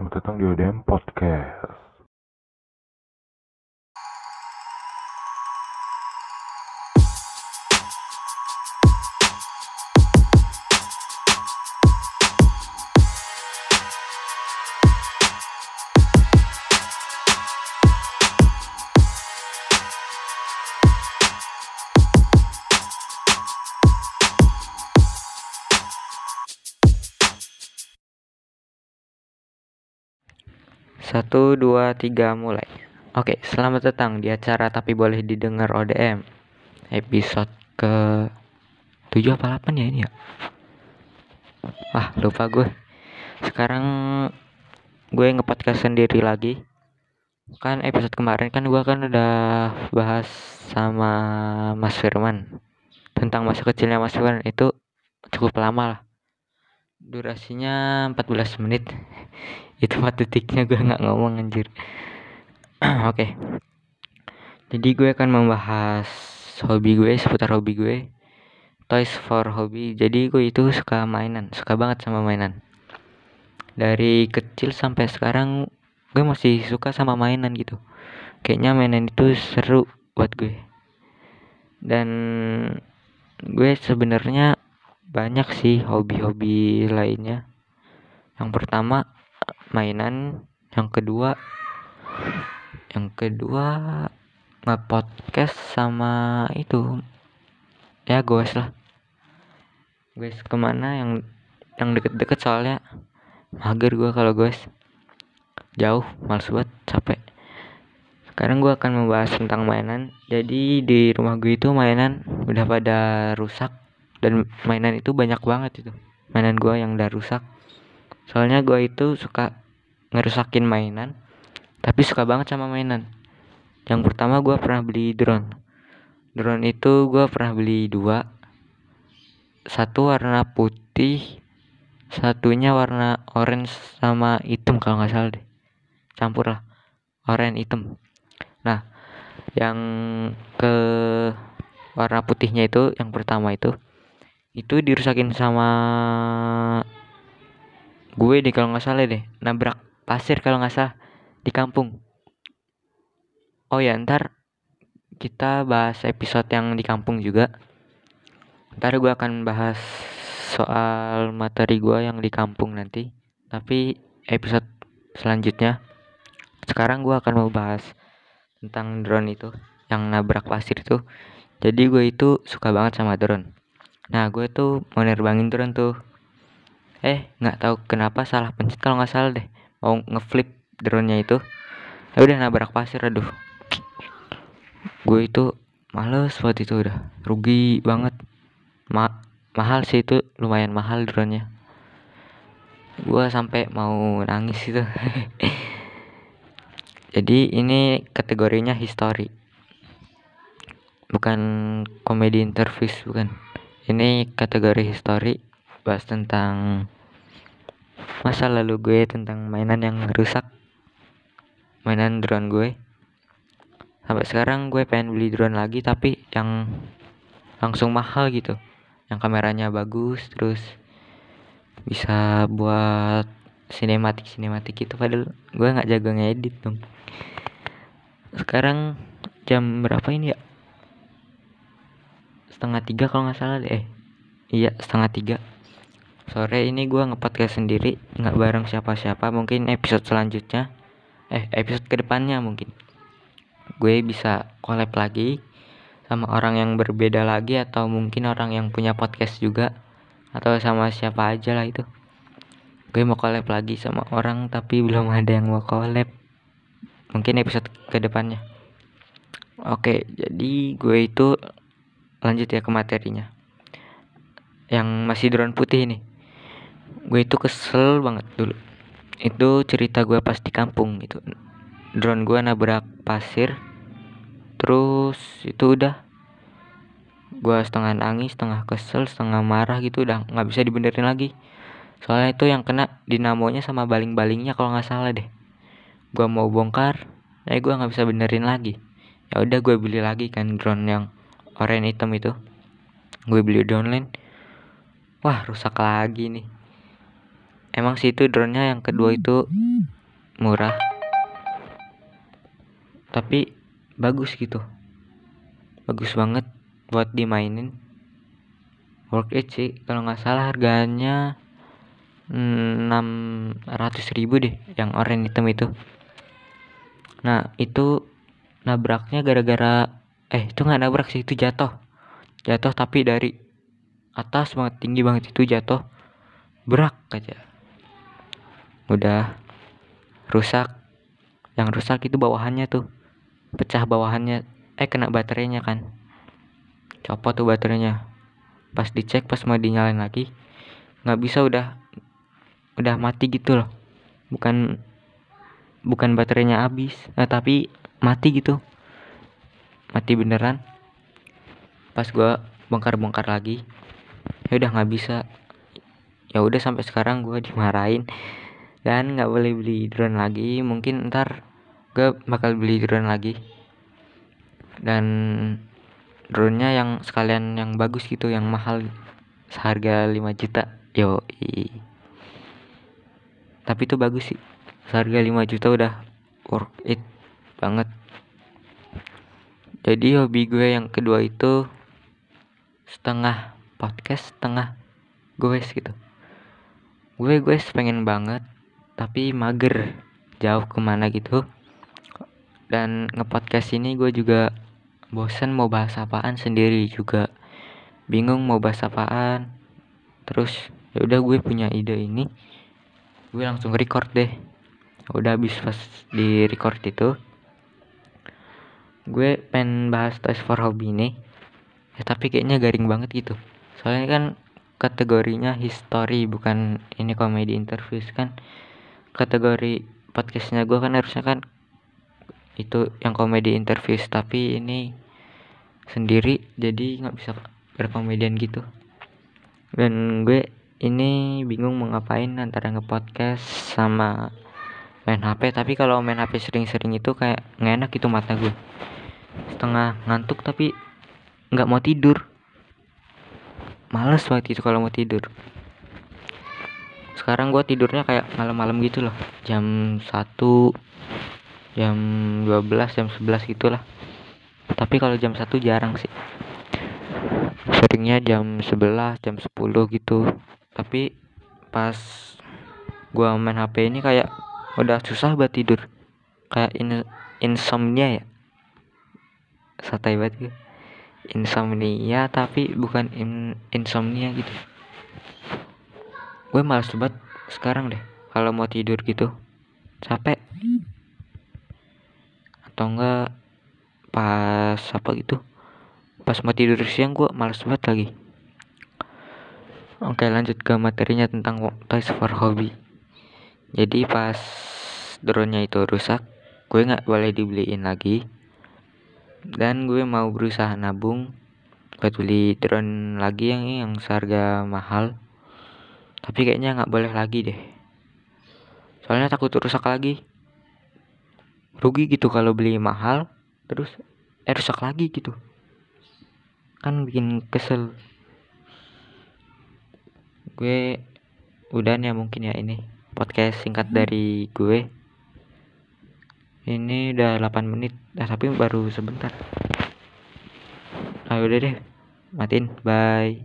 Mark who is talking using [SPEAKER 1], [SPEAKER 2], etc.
[SPEAKER 1] Selamat datang di ODM Podcast.
[SPEAKER 2] Satu, dua, tiga, mulai. Oke, selamat datang di acara tapi boleh didengar ODM. Episode ke 7 apa 8 ya ini ya? Wah, lupa gue. Sekarang gue ngepodcast sendiri lagi. Kan episode kemarin kan gue kan udah bahas sama Mas Firman tentang masa kecilnya Mas Firman itu cukup lama lah durasinya 14 menit. Itu mah detiknya gue nggak ngomong anjir. Oke. Okay. jadi gue akan membahas hobi gue seputar hobi gue. Toys for hobby. Jadi gue itu suka mainan suka banget sama mainan. Dari kecil sampai sekarang gue masih suka sama mainan gitu. Kayaknya mainan itu seru buat gue. Dan gue sebenarnya banyak sih hobi-hobi lainnya. Yang pertama mainan. Yang kedua yang kedua nge-podcast sama itu. Ya guys lah. Guys ke mana? Yang yang deket-deket soalnya. Mager gue kalau guys jauh males buat capek. Sekarang gue akan membahas tentang mainan. Jadi di rumah gue itu mainan udah pada rusak dan mainan itu banyak banget itu. Mainan gue yang udah rusak. Soalnya gue itu suka ngerusakin mainan tapi suka banget sama mainan. Yang pertama gue pernah beli drone. Drone itu gue pernah beli dua. Satu warna putih satunya warna orange sama hitam kalau nggak salah deh. Campur lah orange hitam. Nah yang ke warna putihnya itu yang pertama itu itu dirusakin sama gue deh kalau nggak salah deh. Nabrak pasir kalau nggak salah di kampung. Oh ya ntar kita bahas episode yang di kampung juga. Ntar gue akan bahas soal materi gue yang di kampung nanti. Tapi episode selanjutnya sekarang gue akan mau bahas tentang drone itu yang nabrak pasir itu. Jadi gue itu suka banget sama drone nah gue tuh mau nerbangin drone tuh. Eh nggak tahu kenapa salah pencet kalau nggak salah deh. Mau ngeflip drone-nya itu. Ya udah nabrak pasir aduh. Gue itu males buat itu udah. Rugi banget. Ma mahal sih itu lumayan mahal drone-nya. Gue sampai mau nangis itu. Jadi ini kategorinya history. Bukan komedi interview bukan ini kategori history bahas tentang masa lalu gue tentang mainan yang rusak mainan drone gue. Sampai sekarang gue pengen beli drone lagi tapi yang langsung mahal gitu. Yang kameranya bagus terus bisa buat sinematik sinematik gitu padahal gue nggak jago ngedit dong sekarang jam berapa ini ya setengah tiga kalau nggak salah deh. Eh, iya setengah tiga. Sore ini gue ngepodcast sendiri nggak bareng siapa-siapa mungkin episode selanjutnya. Eh episode ke depannya mungkin. Gue bisa collab lagi sama orang yang berbeda lagi atau mungkin orang yang punya podcast juga atau sama siapa aja lah itu. Gue mau collab lagi sama orang tapi belum ada yang mau collab. Mungkin episode ke depannya. Oke jadi gue itu lanjut ya ke materinya. Yang masih drone putih ini. Gue itu kesel banget dulu. Itu cerita gue pas di kampung gitu. Drone gue nabrak pasir. Terus itu udah. Gue setengah nangis setengah kesel setengah marah gitu. Udah nggak bisa dibenerin lagi. Soalnya itu yang kena dinamonya sama baling-balingnya kalau nggak salah deh. Gue mau bongkar eh gue nggak bisa benerin lagi. Ya udah gue beli lagi kan drone yang oranye hitam itu. Gue beli di online. Wah rusak lagi nih. Emang sih itu drone nya yang kedua itu murah. Tapi bagus gitu. Bagus banget buat dimainin. Worth it sih kalau nggak salah harganya enam ratus ribu deh yang oranye hitam itu. Nah itu nabraknya gara-gara eh itu nggak nabrak sih itu jatuh. Jatuh tapi dari atas banget tinggi banget itu jatuh. Berak aja. Udah rusak. Yang rusak itu bawahannya tuh. Pecah bawahannya. Eh kena baterainya kan. Copot tuh baterainya. Pas dicek pas mau dinyalain lagi nggak bisa udah udah mati gitu loh. Bukan bukan baterainya habis. Eh, tapi mati gitu mati beneran. Pas gua bongkar-bongkar lagi ya udah nggak bisa. Ya udah sampai sekarang gua dimarahin. Dan nggak boleh beli drone lagi. Mungkin ntar gue bakal beli drone lagi. Dan drone nya yang sekalian yang bagus gitu yang mahal seharga 5 juta. Yo tapi itu bagus sih. Seharga 5 juta udah worth it banget jadi hobi gue yang kedua itu setengah podcast setengah gue gitu. Gue gue pengen banget tapi mager jauh ke mana gitu. Dan ngepodcast ini gue juga bosen mau bahas apaan sendiri juga. Bingung mau bahas apaan. Terus ya udah gue punya ide ini. Gue langsung record deh. Udah habis pas di record itu gue pengen bahas Toys for Hobby ini. Ya tapi kayaknya garing banget gitu. Soalnya kan kategorinya history bukan ini komedi interviews kan. Kategori podcastnya gue kan harusnya kan itu yang komedi interviews tapi ini sendiri jadi nggak bisa berkomedian gitu. Dan gue ini bingung mau ngapain antara ngepodcast sama main HP tapi kalau main HP sering-sering itu kayak nggak enak itu mata gue setengah ngantuk tapi nggak mau tidur. Males banget itu kalau mau tidur. Sekarang gue tidurnya kayak malam-malam gitu loh. Jam 1 jam 12 jam 11 gitulah. Tapi kalau jam 1 jarang sih. Seringnya jam 11 jam 10 gitu. Tapi pas gua main HP ini kayak udah susah buat tidur. Kayak in insomnia ya santai banget gue insomnia tapi bukan in insomnia gitu. Gue malas banget sekarang deh kalau mau tidur gitu. Capek. Atau enggak pas apa gitu. Pas mau tidur siang gue males banget lagi. Oke lanjut ke materinya tentang toys for hobby. Jadi pas drone nya itu rusak gue nggak boleh dibeliin lagi dan gue mau berusaha nabung buat beli drone lagi yang yang seharga mahal. Tapi kayaknya nggak boleh lagi deh. Soalnya takut rusak lagi. Rugi gitu kalau beli mahal terus eh rusak lagi gitu. Kan bikin kesel. Gue udah ya mungkin ya ini podcast singkat dari gue ini udah 8 menit. Nah, tapi baru sebentar. Ayo udah deh matiin. Bye